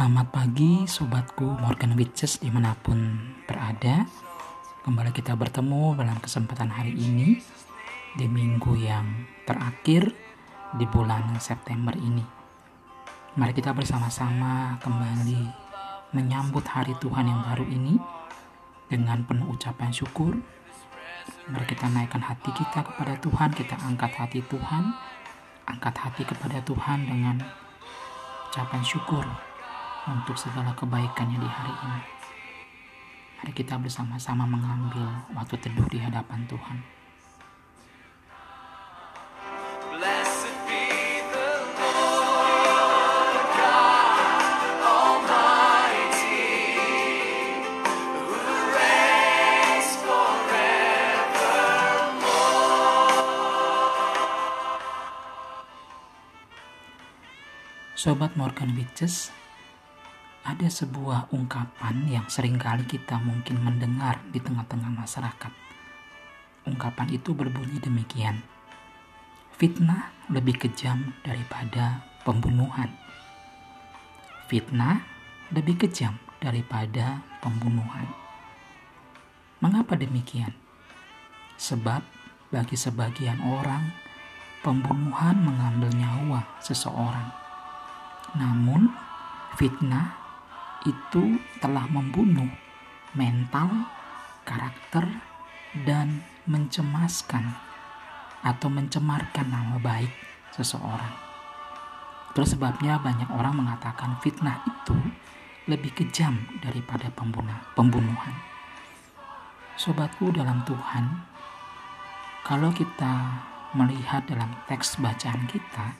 Selamat pagi sobatku Morgan Witches di mana pun berada. Kembali kita bertemu dalam kesempatan hari ini Di minggu yang terakhir di bulan September ini. Mari kita bersama-sama kembali menyambut hari Tuhan yang baru ini Dengan penuh ucapan syukur. Mari kita naikkan hati kita kepada Tuhan Kita angkat hati Tuhan Angkat hati kepada Tuhan dengan ucapan syukur untuk segala kebaikannya di hari ini. Mari kita bersama-sama mengambil waktu teduh di hadapan Tuhan. Sobat Morgan Witches, ada sebuah ungkapan yang sering kali kita mungkin mendengar di tengah-tengah masyarakat. Ungkapan itu berbunyi demikian. Fitnah lebih kejam daripada pembunuhan. Fitnah lebih kejam daripada pembunuhan. Mengapa demikian? Sebab bagi sebagian orang, pembunuhan mengambil nyawa seseorang. Namun, fitnah itu telah membunuh mental, karakter, dan mencemaskan atau mencemarkan nama baik seseorang. Terus sebabnya banyak orang mengatakan fitnah itu lebih kejam daripada pembunuh, pembunuhan. Sobatku dalam Tuhan, kalau kita melihat dalam teks bacaan kita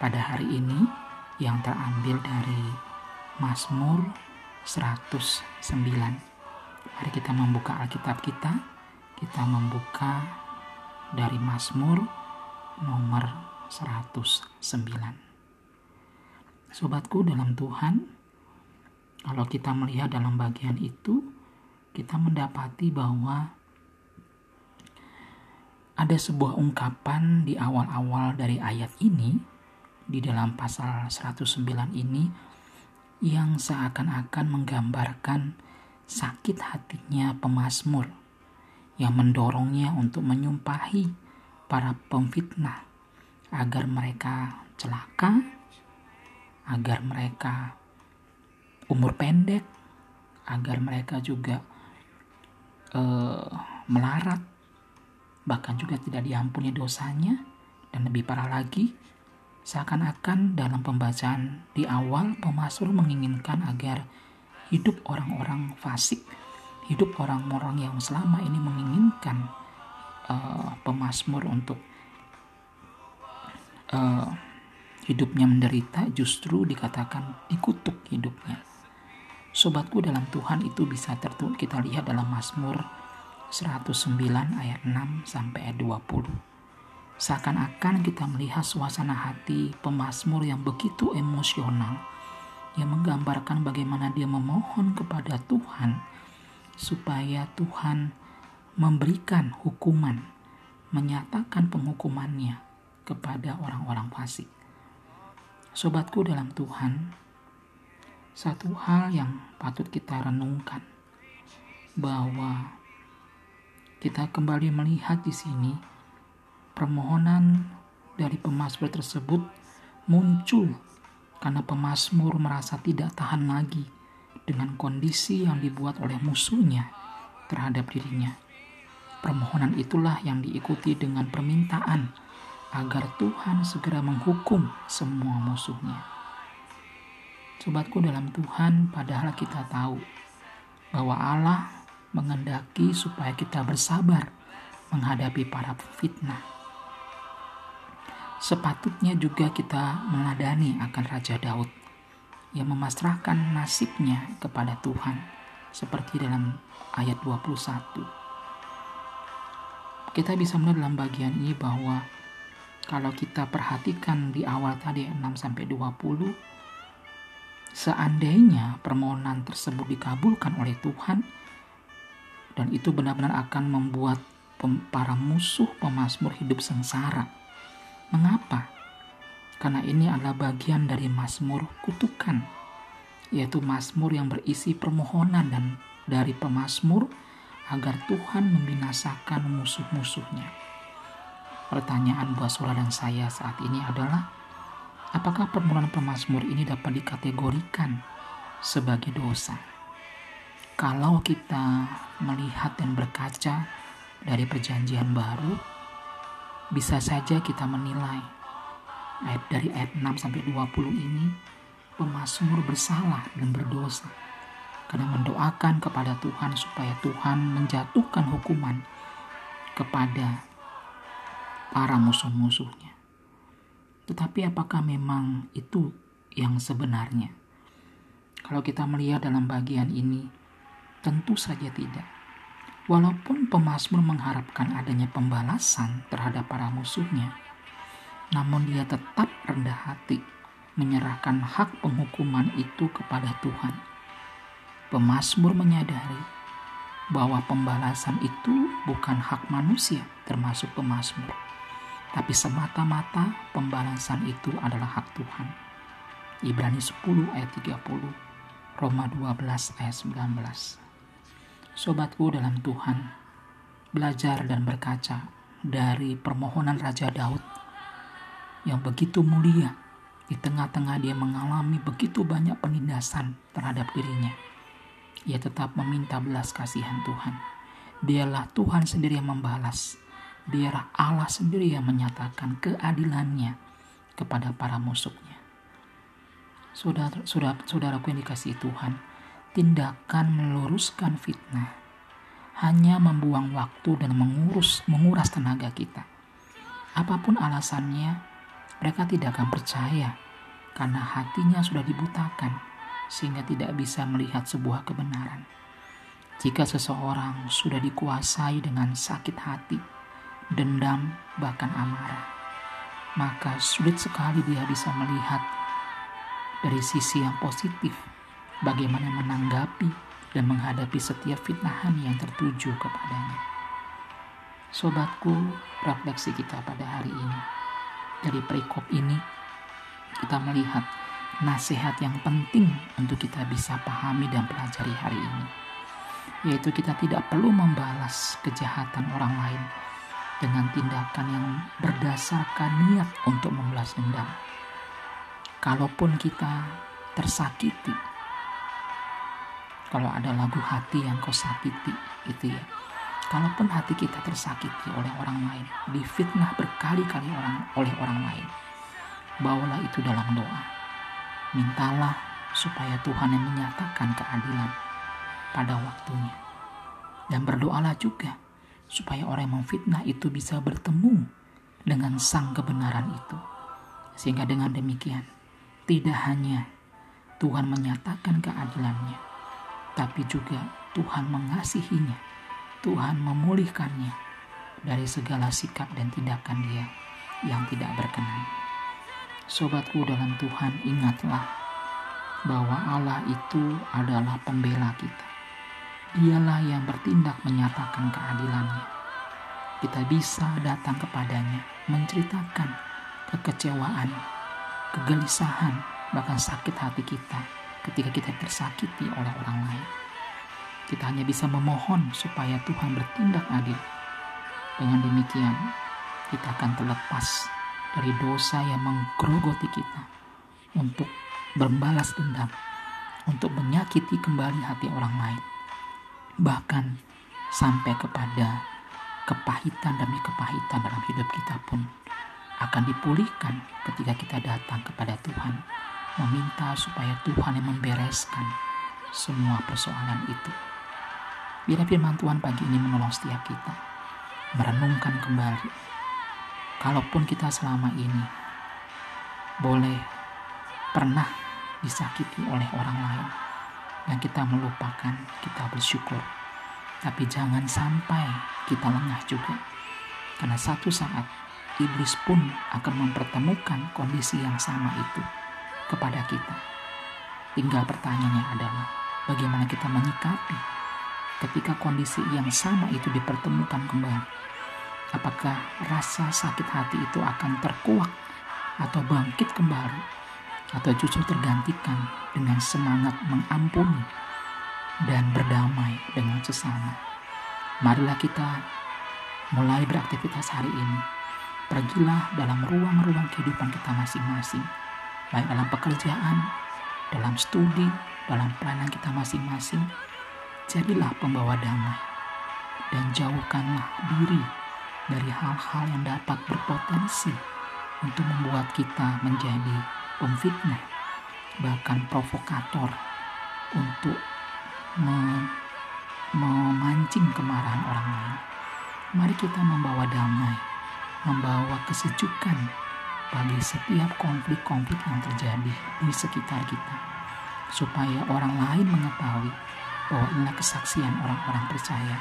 pada hari ini yang terambil dari Mazmur 109. Mari kita membuka Alkitab kita. Kita membuka dari Mazmur nomor 109. Sobatku dalam Tuhan, kalau kita melihat dalam bagian itu, kita mendapati bahwa ada sebuah ungkapan di awal-awal dari ayat ini di dalam pasal 109 ini yang seakan-akan menggambarkan sakit hatinya pemazmur yang mendorongnya untuk menyumpahi para pemfitnah agar mereka celaka, agar mereka umur pendek, agar mereka juga eh, melarat, bahkan juga tidak diampuni dosanya, dan lebih parah lagi, Seakan-akan dalam pembacaan di awal pemazmur menginginkan agar hidup orang-orang fasik, hidup orang-orang yang selama ini menginginkan uh, pemazmur untuk uh, hidupnya menderita justru dikatakan dikutuk hidupnya. Sobatku dalam Tuhan itu bisa tertulis kita lihat dalam Mazmur 109 ayat 6 sampai ayat 20. Seakan-akan kita melihat suasana hati pemazmur yang begitu emosional yang menggambarkan bagaimana dia memohon kepada Tuhan supaya Tuhan memberikan hukuman, menyatakan penghukumannya kepada orang-orang fasik. Sobatku dalam Tuhan, satu hal yang patut kita renungkan bahwa kita kembali melihat di sini Permohonan dari pemazmur tersebut muncul karena pemazmur merasa tidak tahan lagi dengan kondisi yang dibuat oleh musuhnya terhadap dirinya. Permohonan itulah yang diikuti dengan permintaan agar Tuhan segera menghukum semua musuhnya. Sobatku dalam Tuhan, padahal kita tahu bahwa Allah mengendaki supaya kita bersabar menghadapi para fitnah. Sepatutnya juga kita meladani akan Raja Daud yang memasrahkan nasibnya kepada Tuhan seperti dalam ayat 21. Kita bisa melihat dalam bagian ini bahwa kalau kita perhatikan di awal tadi 6 sampai 20 seandainya permohonan tersebut dikabulkan oleh Tuhan dan itu benar-benar akan membuat para musuh pemazmur hidup sengsara. Mengapa? Karena ini adalah bagian dari mazmur kutukan, yaitu mazmur yang berisi permohonan dan dari pemazmur agar Tuhan membinasakan musuh-musuhnya. Pertanyaan buat saudara dan saya saat ini adalah, apakah permohonan pemazmur ini dapat dikategorikan sebagai dosa? Kalau kita melihat dan berkaca dari perjanjian baru, bisa saja kita menilai ayat dari ayat 6 sampai 20 ini pemazmur bersalah dan berdosa karena mendoakan kepada Tuhan supaya Tuhan menjatuhkan hukuman kepada para musuh-musuhnya. Tetapi apakah memang itu yang sebenarnya? Kalau kita melihat dalam bagian ini, tentu saja tidak. Walaupun pemazmur mengharapkan adanya pembalasan terhadap para musuhnya, namun dia tetap rendah hati menyerahkan hak penghukuman itu kepada Tuhan Pemazmur menyadari bahwa pembalasan itu bukan hak manusia termasuk pemazmur, tapi semata-mata pembalasan itu adalah hak Tuhan. Ibrani 10 ayat 30, Roma 12 ayat 19. Sobatku dalam Tuhan, belajar dan berkaca dari permohonan Raja Daud yang begitu mulia di tengah-tengah dia mengalami begitu banyak penindasan terhadap dirinya ia tetap meminta belas kasihan Tuhan. Dialah Tuhan sendiri yang membalas. Dialah Allah sendiri yang menyatakan keadilannya kepada para musuhnya. Saudara, saudara, saudaraku yang dikasih Tuhan, tindakan meluruskan fitnah hanya membuang waktu dan mengurus menguras tenaga kita. Apa pun alasannya, mereka tidak akan percaya karena hatinya sudah dibutakan sehingga tidak bisa melihat sebuah kebenaran. Jika seseorang sudah dikuasai dengan sakit hati, dendam, bahkan amarah, maka sulit sekali dia bisa melihat dari sisi yang positif bagaimana menanggapi dan menghadapi setiap fitnahan yang tertuju kepadanya. Sobatku, refleksi kita pada hari ini. Dari perikop ini, kita melihat nasihat yang penting untuk kita bisa pahami dan pelajari hari ini, yaitu kita tidak perlu membalas kejahatan orang lain dengan tindakan yang berdasarkan niat untuk membalas dendam. Kalaupun kita tersakiti, kalau ada lagu hati yang kau sakiti, itu ya. Kalaupun hati kita tersakiti oleh orang lain, difitnah berkali-kali orang oleh orang lain, bawalah itu dalam doa Mintalah supaya Tuhan yang menyatakan keadilan pada waktunya. Dan berdoalah juga supaya orang yang memfitnah itu bisa bertemu dengan sang kebenaran itu. Sehingga dengan demikian, tidak hanya Tuhan menyatakan keadilannya, tapi juga Tuhan mengasihinya, Tuhan memulihkannya dari segala sikap dan tindakan dia yang tidak berkenan. Sobatku dalam Tuhan, ingatlah bahwa Allah itu adalah pembela kita. Dialah yang bertindak menyatakan keadilannya. Kita bisa datang kepadanya, menceritakan kekecewaan, kegelisahan, bahkan sakit hati kita ketika kita tersakiti oleh orang lain. Kita hanya bisa memohon supaya Tuhan bertindak adil. Dengan demikian, kita akan terlepas dari dosa yang menggerogoti kita untuk berbalas dendam, untuk menyakiti kembali hati orang lain, bahkan sampai kepada kepahitan demi kepahitan dalam hidup kita pun akan dipulihkan ketika kita datang kepada Tuhan, meminta supaya Tuhan yang membereskan semua persoalan itu. Bila firman Tuhan pagi ini menolong setiap kita, merenungkan kembali, kalaupun kita selama ini boleh pernah disakiti oleh orang lain, dan kita melupakan, kita bersyukur. Tapi jangan sampai kita lengah juga. Karena satu saat iblis pun akan mempertemukan kondisi yang sama itu kepada kita. Tinggal pertanyaannya adalah bagaimana kita menyikapi ketika kondisi yang sama itu dipertemukan kembali. Apakah rasa sakit hati itu akan terkuak atau bangkit kembali atau justru tergantikan dengan semangat mengampuni dan berdamai dengan sesama. Marilah kita mulai beraktivitas hari ini. Pergilah dalam ruang-ruang kehidupan kita masing-masing, baik dalam pekerjaan, dalam studi, dalam pelayanan kita masing-masing. Jadilah pembawa damai dan jauhkanlah diri dari hal-hal yang dapat berpotensi untuk membuat kita menjadi pemfitnah, bahkan provokator untuk memancing kemarahan orang lain. Mari kita membawa damai, membawa kesejukan bagi setiap konflik-konflik yang terjadi di sekitar kita. Supaya orang lain mengetahui bahwa inilah kesaksian orang-orang percaya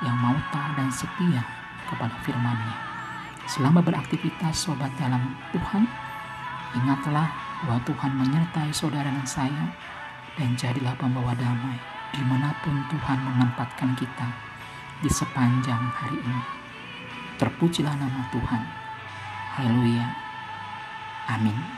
yang mau taat dan setia kepada firman-Nya. Selama beraktivitas sobat dalam Tuhan, ingatlah bahwa Tuhan menyertai saudara dan saya dan jadilah pembawa damai di mana pun Tuhan menempatkan kita di sepanjang hari ini. Terpujilah nama Tuhan. Haleluya. Amén.